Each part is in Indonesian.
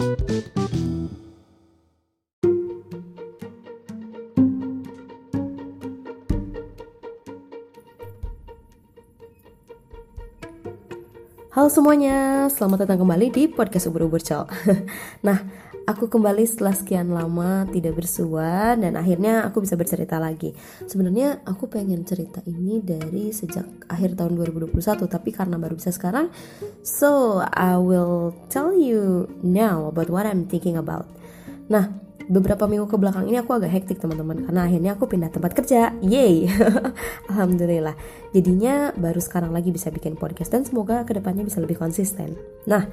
Halo semuanya, selamat datang kembali di podcast Ubur-Ubur Col Nah, aku kembali setelah sekian lama tidak bersua dan akhirnya aku bisa bercerita lagi Sebenarnya aku pengen cerita ini dari sejak akhir tahun 2021 Tapi karena baru bisa sekarang So, I will tell you now about what I'm thinking about Nah, beberapa minggu ke belakang ini aku agak hektik teman-teman karena akhirnya aku pindah tempat kerja. Yeay. Alhamdulillah. Jadinya baru sekarang lagi bisa bikin podcast dan semoga ke depannya bisa lebih konsisten. Nah,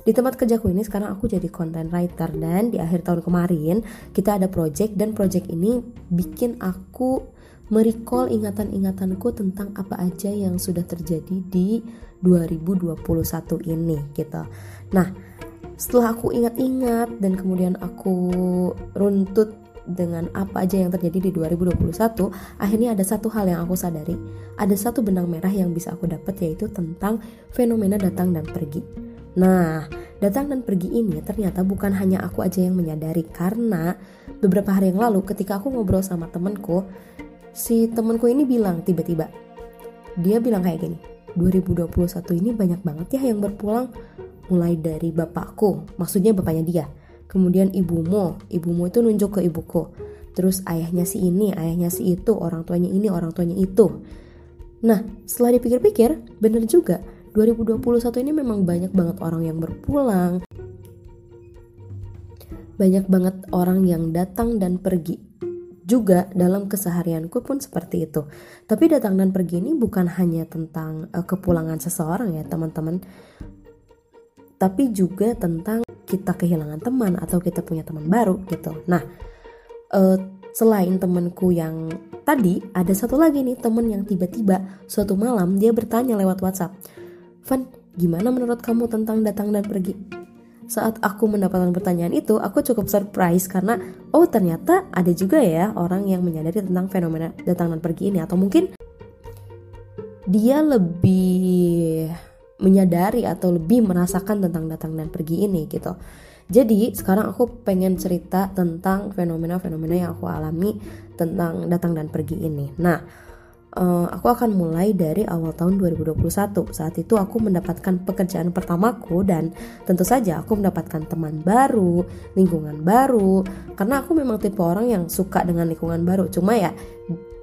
di tempat kerjaku ini sekarang aku jadi content writer dan di akhir tahun kemarin kita ada project dan project ini bikin aku merecall ingatan-ingatanku tentang apa aja yang sudah terjadi di 2021 ini gitu. Nah, setelah aku ingat-ingat dan kemudian aku runtut dengan apa aja yang terjadi di 2021, akhirnya ada satu hal yang aku sadari. Ada satu benang merah yang bisa aku dapat yaitu tentang fenomena datang dan pergi. Nah, datang dan pergi ini ternyata bukan hanya aku aja yang menyadari karena beberapa hari yang lalu ketika aku ngobrol sama temenku, si temenku ini bilang tiba-tiba, dia bilang kayak gini, 2021 ini banyak banget ya yang berpulang mulai dari bapakku, maksudnya bapaknya dia, kemudian ibumu, ibumu itu nunjuk ke ibuku, terus ayahnya si ini, ayahnya si itu, orang tuanya ini, orang tuanya itu. Nah, setelah dipikir-pikir, bener juga, 2021 ini memang banyak banget orang yang berpulang, banyak banget orang yang datang dan pergi. Juga dalam keseharianku pun seperti itu. Tapi datang dan pergi ini bukan hanya tentang uh, kepulangan seseorang ya teman-teman tapi juga tentang kita kehilangan teman atau kita punya teman baru gitu. Nah, uh, selain temanku yang tadi, ada satu lagi nih teman yang tiba-tiba suatu malam dia bertanya lewat WhatsApp, Van, gimana menurut kamu tentang datang dan pergi? Saat aku mendapatkan pertanyaan itu, aku cukup surprise karena oh ternyata ada juga ya orang yang menyadari tentang fenomena datang dan pergi ini atau mungkin dia lebih menyadari atau lebih merasakan tentang datang dan pergi ini gitu. Jadi sekarang aku pengen cerita tentang fenomena-fenomena yang aku alami tentang datang dan pergi ini. Nah, uh, aku akan mulai dari awal tahun 2021. Saat itu aku mendapatkan pekerjaan pertamaku dan tentu saja aku mendapatkan teman baru, lingkungan baru. Karena aku memang tipe orang yang suka dengan lingkungan baru. Cuma ya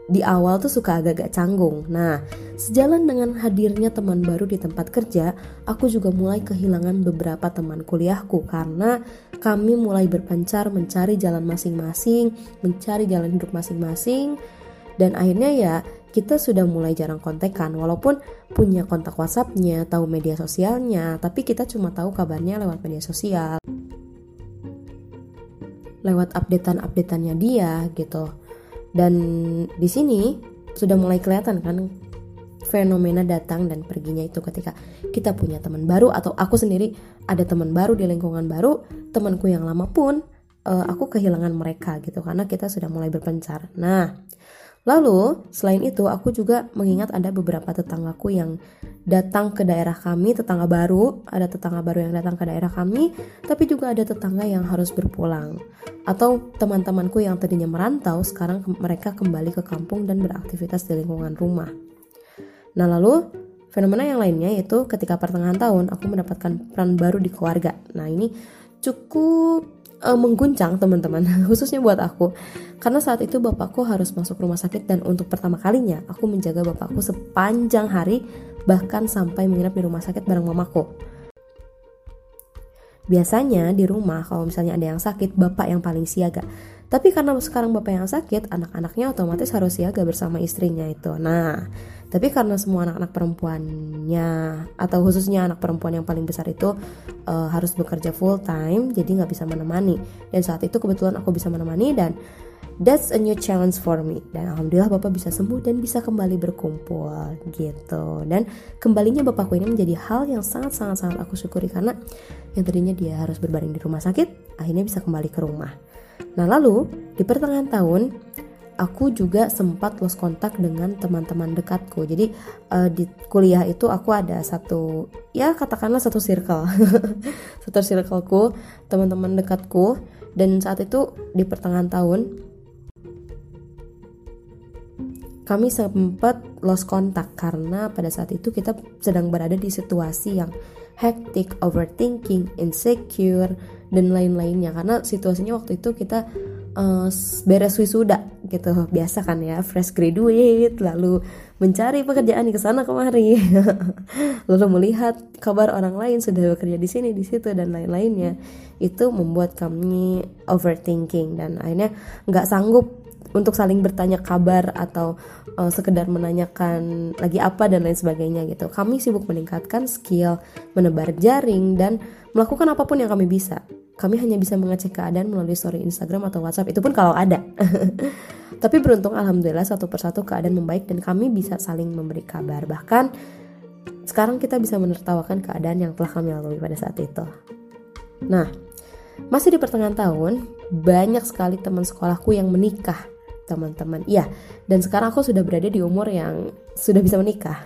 di awal tuh suka agak-agak canggung. Nah, sejalan dengan hadirnya teman baru di tempat kerja, aku juga mulai kehilangan beberapa teman kuliahku karena kami mulai berpencar mencari jalan masing-masing, mencari jalan hidup masing-masing, dan akhirnya ya kita sudah mulai jarang kontekan walaupun punya kontak WhatsAppnya, tahu media sosialnya, tapi kita cuma tahu kabarnya lewat media sosial, lewat updatean-updateannya dia gitu. Dan di sini sudah mulai kelihatan kan fenomena datang dan perginya itu ketika kita punya teman baru atau aku sendiri ada teman baru di lingkungan baru, temanku yang lama pun uh, aku kehilangan mereka gitu. Karena kita sudah mulai berpencar. Nah, Lalu, selain itu, aku juga mengingat ada beberapa tetanggaku yang datang ke daerah kami, tetangga baru, ada tetangga baru yang datang ke daerah kami, tapi juga ada tetangga yang harus berpulang. Atau teman-temanku yang tadinya merantau, sekarang mereka kembali ke kampung dan beraktivitas di lingkungan rumah. Nah, lalu fenomena yang lainnya yaitu ketika pertengahan tahun aku mendapatkan peran baru di keluarga. Nah, ini cukup uh, mengguncang teman-teman khususnya buat aku. Karena saat itu bapakku harus masuk rumah sakit dan untuk pertama kalinya aku menjaga bapakku sepanjang hari bahkan sampai menginap di rumah sakit bareng mamaku. Biasanya di rumah kalau misalnya ada yang sakit bapak yang paling siaga tapi karena sekarang bapak yang sakit anak-anaknya otomatis harus siaga bersama istrinya itu. Nah tapi karena semua anak-anak perempuannya atau khususnya anak perempuan yang paling besar itu uh, harus bekerja full time jadi nggak bisa menemani. Dan saat itu kebetulan aku bisa menemani dan that's a new challenge for me. Dan alhamdulillah bapak bisa sembuh dan bisa kembali berkumpul gitu. Dan kembalinya bapakku ini menjadi hal yang sangat sangat sangat aku syukuri karena yang tadinya dia harus berbaring di rumah sakit akhirnya bisa kembali ke rumah nah lalu di pertengahan tahun aku juga sempat lost kontak dengan teman-teman dekatku. Jadi uh, di kuliah itu aku ada satu ya katakanlah satu circle. satu circleku, teman-teman dekatku dan saat itu di pertengahan tahun kami sempat lost kontak karena pada saat itu kita sedang berada di situasi yang hectic, overthinking, insecure, dan lain-lainnya. Karena situasinya waktu itu kita uh, beres wisuda gitu. Biasa kan ya fresh graduate lalu mencari pekerjaan di sana kemari. Lalu melihat kabar orang lain sudah bekerja di sini di situ dan lain-lainnya. Itu membuat kami overthinking dan akhirnya nggak sanggup untuk saling bertanya kabar atau uh, sekedar menanyakan lagi apa dan lain sebagainya gitu. Kami sibuk meningkatkan skill, menebar jaring dan melakukan apa pun yang kami bisa. Kami hanya bisa mengecek keadaan melalui story Instagram atau WhatsApp itu pun kalau ada. Tapi beruntung alhamdulillah satu persatu keadaan membaik dan kami bisa saling memberi kabar. Bahkan sekarang kita bisa menertawakan keadaan yang telah kami lalui pada saat itu. Nah, masih di pertengahan tahun, banyak sekali teman sekolahku yang menikah teman-teman. Iya, dan sekarang aku sudah berada di umur yang sudah bisa menikah.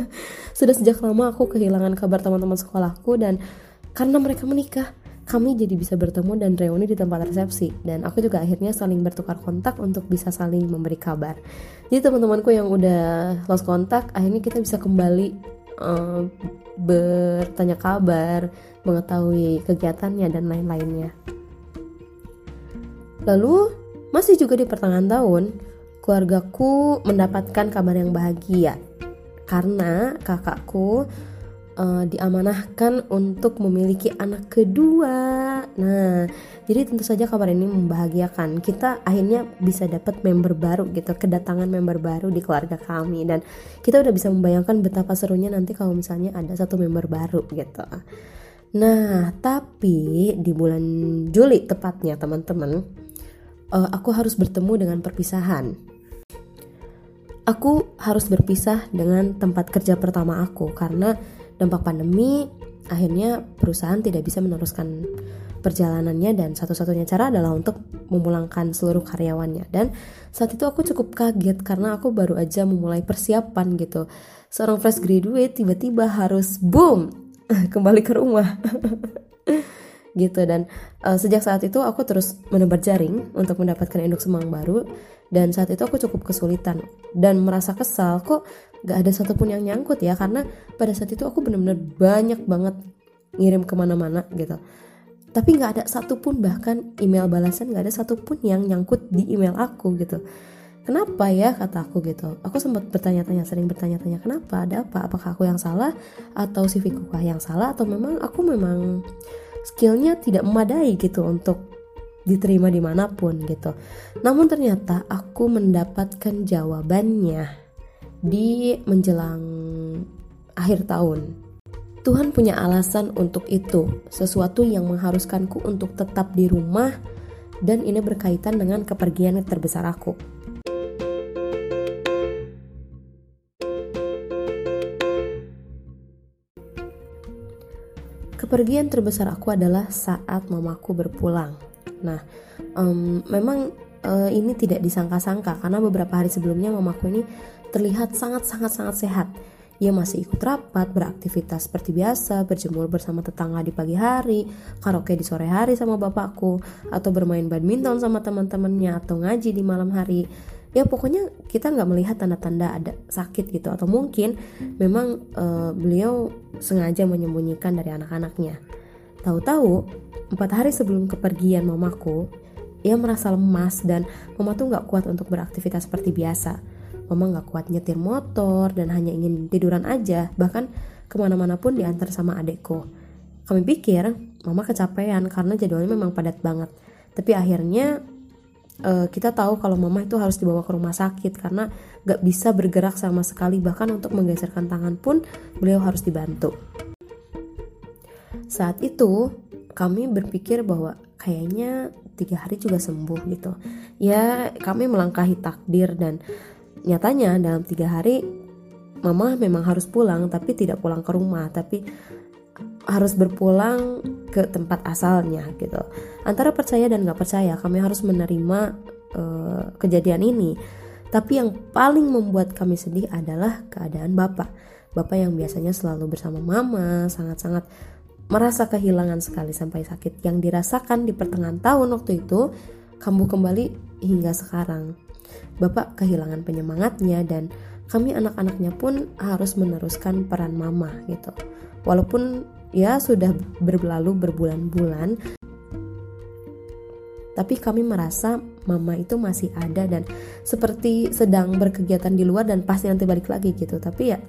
sudah sejak lama aku kehilangan kabar teman-teman sekolahku dan karena mereka menikah, kami jadi bisa bertemu dan reuni di tempat resepsi dan aku juga akhirnya saling bertukar kontak untuk bisa saling memberi kabar. Jadi teman-temanku yang udah lost kontak, akhirnya kita bisa kembali uh, bertanya kabar, mengetahui kegiatannya dan lain-lainnya. Lalu masih juga di pertengahan tahun, keluargaku mendapatkan kabar yang bahagia karena kakakku uh, diamanahkan untuk memiliki anak kedua. Nah, jadi tentu saja kabar ini membahagiakan. Kita akhirnya bisa dapat member baru gitu, kedatangan member baru di keluarga kami dan kita udah bisa membayangkan betapa serunya nanti kalau misalnya ada satu member baru gitu. Nah, tapi di bulan Juli tepatnya teman-teman, uh, aku harus bertemu dengan perpisahan. Aku harus berpisah dengan tempat kerja pertama aku karena dampak pandemi akhirnya perusahaan tidak bisa meneruskan perjalanannya dan satu-satunya cara adalah untuk memulangkan seluruh karyawannya. Dan saat itu aku cukup kaget karena aku baru aja memulai persiapan gitu. Seorang fresh graduate tiba-tiba harus boom kembali ke rumah gitu. Dan uh, sejak saat itu aku terus menebar jaring untuk mendapatkan induk semang baru. Dan saat itu aku cukup kesulitan dan merasa kesal kok gak ada satupun yang nyangkut ya. Karena pada saat itu aku benar-benar banyak banget ngirim ke mana-mana gitu. Tapi nggak ada satupun bahkan email balasan nggak ada satupun yang nyangkut di email aku gitu. Kenapa ya kata aku gitu. Aku sempat bertanya-tanya sering bertanya-tanya kenapa? Ada apa? Apakah aku yang salah? Atau si kah yang salah? Atau memang aku memang skillnya tidak memadai gitu untuk diterima di mana pun gitu. Namun ternyata aku mendapatkan jawabannya di menjelang akhir tahun. Tuhan punya alasan untuk itu, sesuatu yang mengharuskanku untuk tetap di rumah dan ini berkaitan dengan kepergian terbesar aku. Kepergian terbesar aku adalah saat mamaku berpulang. Nah, um, memang uh, ini tidak disangka-sangka karena beberapa hari sebelumnya mamaku ini terlihat sangat-sangat-sangat sehat. Ia masih ikut rapat, beraktivitas seperti biasa, berjemur bersama tetangga di pagi hari, karaoke di sore hari sama bapakku, atau bermain badminton sama teman-temannya, atau ngaji di malam hari ya pokoknya kita nggak melihat tanda-tanda ada sakit gitu. Atau mungkin memang uh, beliau sengaja menyembunyikan dari anak-anaknya. Tahu-tahu empat hari sebelum kepergian mamaku ia merasa lemas dan mama tuh nggak kuat untuk beraktivitas seperti biasa. Mama nggak kuat nyetir motor dan hanya ingin tiduran aja. Bahkan ke mana-mana pun diantar sama adekku. Kami pikir mama kecapean karena jadwalnya memang padat banget. Tapi akhirnya uh, kita tahu kalau mama itu harus dibawa ke rumah sakit karena gak bisa bergerak sama sekali. Bahkan untuk menggeserkan tangan pun beliau harus dibantu. Saat itu kami berpikir bahwa kayaknya tiga hari juga sembuh gitu. Ya kami melangkahi takdir dan nyatanya dalam tiga hari mama memang harus pulang tapi tidak pulang ke rumah. Tapi harus berpulang ke tempat asalnya gitu. Antara percaya dan nggak percaya, kami harus menerima uh, kejadian ini. Tapi yang paling membuat kami sedih adalah keadaan bapak. Bapak yang biasanya selalu bersama mama, sangat-sangat merasa kehilangan sekali sampai sakit yang dirasakan di pertengahan tahun waktu itu kambuh kembali hingga sekarang. Bapak kehilangan penyemangatnya dan kami anak-anaknya pun harus meneruskan peran mama gitu. Walaupun ya sudah berlalu berbulan-bulan. Tapi kami merasa mama itu masih ada dan seperti sedang berkegiatan di luar dan pasti nanti balik lagi gitu. Tapi ya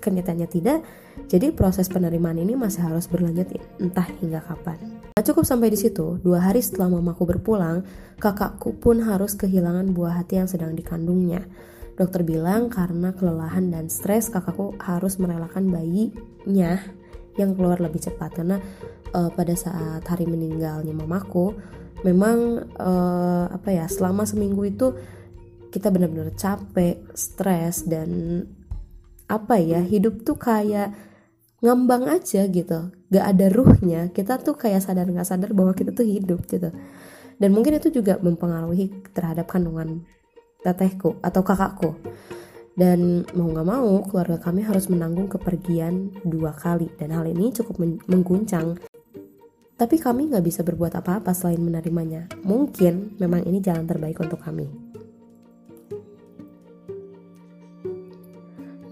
kenyataannya tidak. Jadi proses penerimaan ini masih harus berlanjut entah hingga kapan. Nah, cukup sampai di situ. Dua hari setelah mamaku berpulang kakakku pun harus kehilangan buah hati yang sedang dikandungnya. Dokter bilang karena kelelahan dan stres kakakku harus merelakan bayinya yang keluar lebih cepat karena uh, pada saat hari meninggalnya mamaku memang uh, apa ya selama seminggu itu kita benar-benar capek, stres dan apa ya hidup tuh kayak ngambang aja gitu, gak ada ruhnya. Kita tuh kayak sadar nggak sadar bahwa kita tuh hidup gitu. Dan mungkin itu juga mempengaruhi terhadap kandungan tetehku atau kakakku. Dan mau nggak mau keluarga kami harus menanggung kepergian dua kali dan hal ini cukup mengguncang tapi kami nggak bisa berbuat apa-apa selain menerimanya. Mungkin memang ini jalan terbaik untuk kami.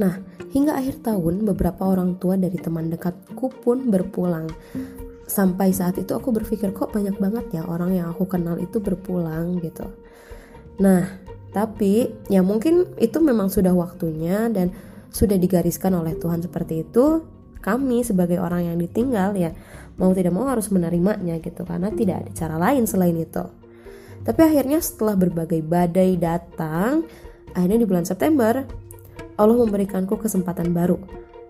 Nah, hingga akhir tahun beberapa orang tua dari teman dekatku pun berpulang. Sampai saat itu aku berpikir kok banyak banget ya orang yang aku kenal itu berpulang gitu. Nah, tapi ya mungkin itu memang sudah waktunya dan sudah digariskan oleh Tuhan seperti itu. Kami sebagai orang yang ditinggal ya mau tidak mau harus menerimanya gitu karena tidak ada cara lain selain itu. Tapi akhirnya setelah berbagai badai datang, akhirnya di bulan September Allah memberikanku kesempatan baru.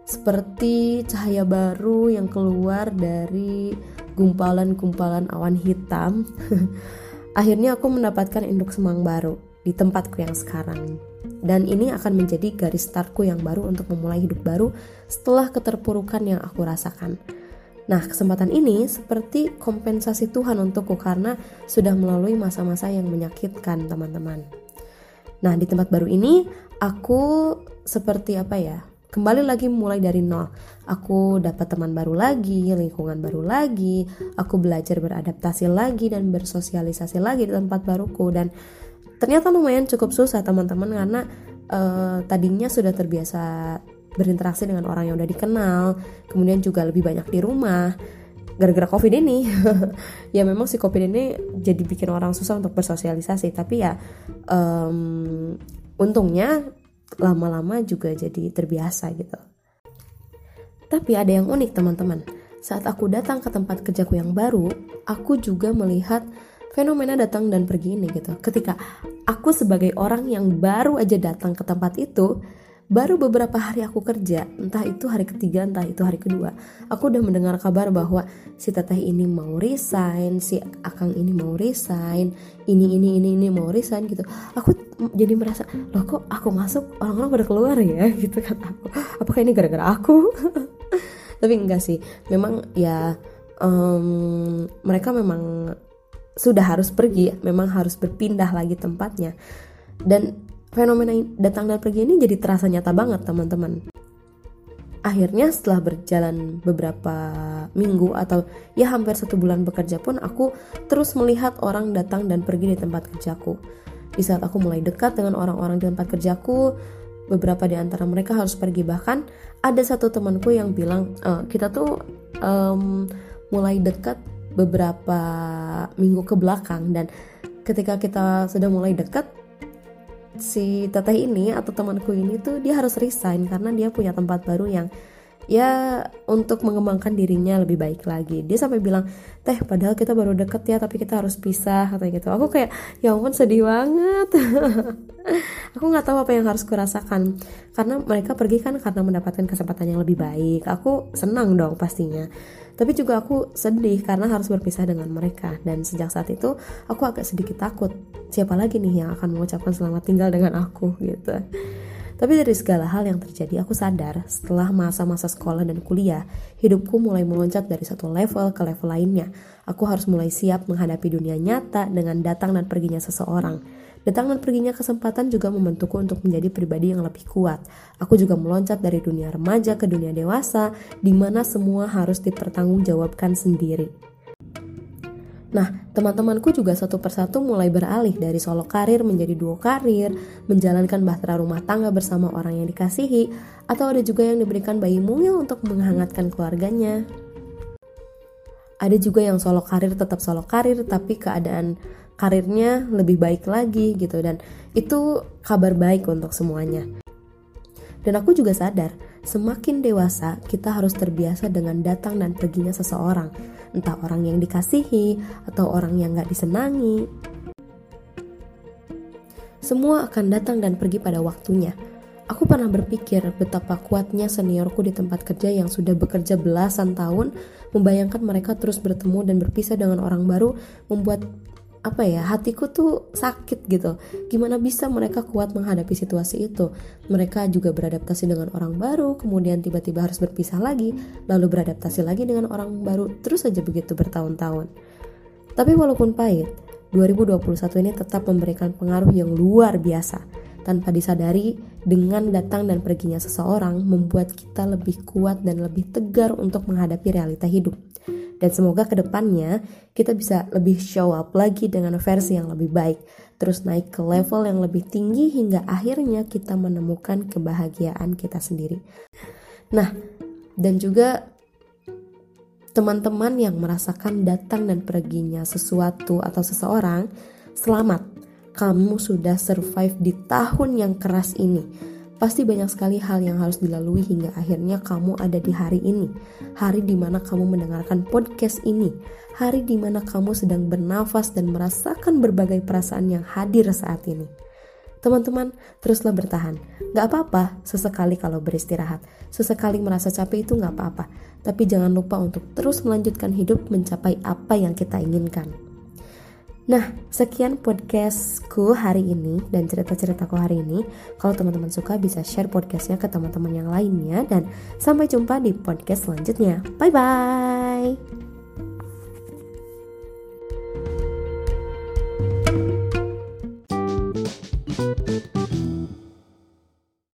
Seperti cahaya baru yang keluar dari gumpalan-gumpalan awan hitam. akhirnya aku mendapatkan induk semang baru di tempatku yang sekarang. Dan ini akan menjadi garis startku yang baru untuk memulai hidup baru setelah keterpurukan yang aku rasakan. Nah, kesempatan ini seperti kompensasi Tuhan untukku karena sudah melalui masa-masa yang menyakitkan, teman-teman. Nah, di tempat baru ini aku seperti apa ya? Kembali lagi mulai dari nol. Aku dapat teman baru lagi, lingkungan baru lagi, aku belajar beradaptasi lagi dan bersosialisasi lagi di tempat baruku dan ternyata lumayan cukup susah teman-teman karena uh, tadinya sudah terbiasa berinteraksi dengan orang yang udah dikenal kemudian juga lebih banyak di rumah. Gara-gara covid ini ya memang si covid ini jadi bikin orang susah untuk bersosialisasi. Tapi ya um, untungnya lama-lama juga jadi terbiasa gitu. Tapi ada yang unik teman-teman. Saat aku datang ke tempat kerjaku yang baru aku juga melihat fenomena datang dan pergi ini gitu. Ketika aku sebagai orang yang baru aja datang ke tempat itu baru beberapa hari aku kerja entah itu hari ketiga entah itu hari kedua aku udah mendengar kabar bahwa si teteh ini mau resign si akang ini mau resign ini ini ini ini mau resign gitu. Aku jadi merasa loh kok aku masuk? Orang-orang pada keluar ya? Gitu kan aku. Apakah ini gara-gara aku? Tapi enggak sih. Memang ya um, mereka memang sudah harus pergi memang harus berpindah lagi tempatnya dan fenomena datang dan pergi ini jadi terasa nyata banget teman-teman. Akhirnya setelah berjalan beberapa minggu atau ya hampir satu bulan bekerja pun aku terus melihat orang datang dan pergi di tempat kerjaku. Di saat aku mulai dekat dengan orang-orang di tempat kerjaku, beberapa di antara mereka harus pergi bahkan ada satu temanku yang bilang e, kita tuh um, mulai dekat beberapa minggu ke belakang. Dan ketika kita sudah mulai dekat si teteh ini atau temanku ini tuh dia harus resign karena dia punya tempat baru yang ya untuk mengembangkan dirinya lebih baik lagi. Dia sampai bilang teh padahal kita baru deket ya tapi kita harus pisah katanya gitu. Aku kayak ya ampun sedih banget. Aku nggak tahu apa yang harus kurasakan. Karena mereka pergi kan karena mendapatkan kesempatan yang lebih baik. Aku senang dong pastinya tapi juga aku sedih karena harus berpisah dengan mereka dan sejak saat itu aku agak sedikit takut siapa lagi nih yang akan mengucapkan selamat tinggal dengan aku gitu Tapi dari segala hal yang terjadi, aku sadar setelah masa-masa sekolah dan kuliah, hidupku mulai meloncat dari satu level ke level lainnya. Aku harus mulai siap menghadapi dunia nyata dengan datang dan perginya seseorang. Datang dan perginya kesempatan juga membentukku untuk menjadi pribadi yang lebih kuat. Aku juga meloncat dari dunia remaja ke dunia dewasa, di mana semua harus dipertanggungjawabkan sendiri. Nah, teman-temanku juga satu persatu mulai beralih dari solo karir menjadi duo karir, menjalankan bahtera rumah tangga bersama orang yang dikasihi, atau ada juga yang diberikan bayi mungil untuk menghangatkan keluarganya. Ada juga yang solo karir tetap solo karir, tapi keadaan karirnya lebih baik lagi gitu dan itu kabar baik untuk semuanya. Dan aku juga sadar, semakin dewasa kita harus terbiasa dengan datang dan perginya seseorang entah orang yang dikasihi atau orang yang gak disenangi. Semua akan datang dan pergi pada waktunya. Aku pernah berpikir betapa kuatnya seniorku di tempat kerja yang sudah bekerja belasan tahun, membayangkan mereka terus bertemu dan berpisah dengan orang baru, membuat apa ya hatiku tuh sakit gitu. Gimana bisa mereka kuat menghadapi situasi itu? Mereka juga beradaptasi dengan orang baru kemudian tiba-tiba harus berpisah lagi lalu beradaptasi lagi dengan orang baru terus saja begitu bertahun-tahun. Tapi walaupun pahit 2021 ini tetap memberikan pengaruh yang luar biasa. Tanpa disadari dengan datang dan perginya seseorang membuat kita lebih kuat dan lebih tegar untuk menghadapi realita hidup dan semoga ke depannya kita bisa lebih show up lagi dengan versi yang lebih baik, terus naik ke level yang lebih tinggi hingga akhirnya kita menemukan kebahagiaan kita sendiri. Nah, dan juga teman-teman yang merasakan datang dan perginya sesuatu atau seseorang, selamat. Kamu sudah survive di tahun yang keras ini Pasti banyak sekali hal yang harus dilalui hingga akhirnya kamu ada di hari ini. Hari di mana kamu mendengarkan podcast ini. Hari di mana kamu sedang bernafas dan merasakan berbagai perasaan yang hadir saat ini. Teman-teman, teruslah bertahan. Gak apa-apa sesekali kalau beristirahat. Sesekali merasa capek itu gak apa-apa. Tapi jangan lupa untuk terus melanjutkan hidup mencapai apa yang kita inginkan. Nah, sekian podcastku hari ini dan cerita-ceritaku hari ini. Kalau teman-teman suka bisa share podcastnya ke teman-teman yang lainnya dan sampai jumpa di podcast selanjutnya. Bye-bye!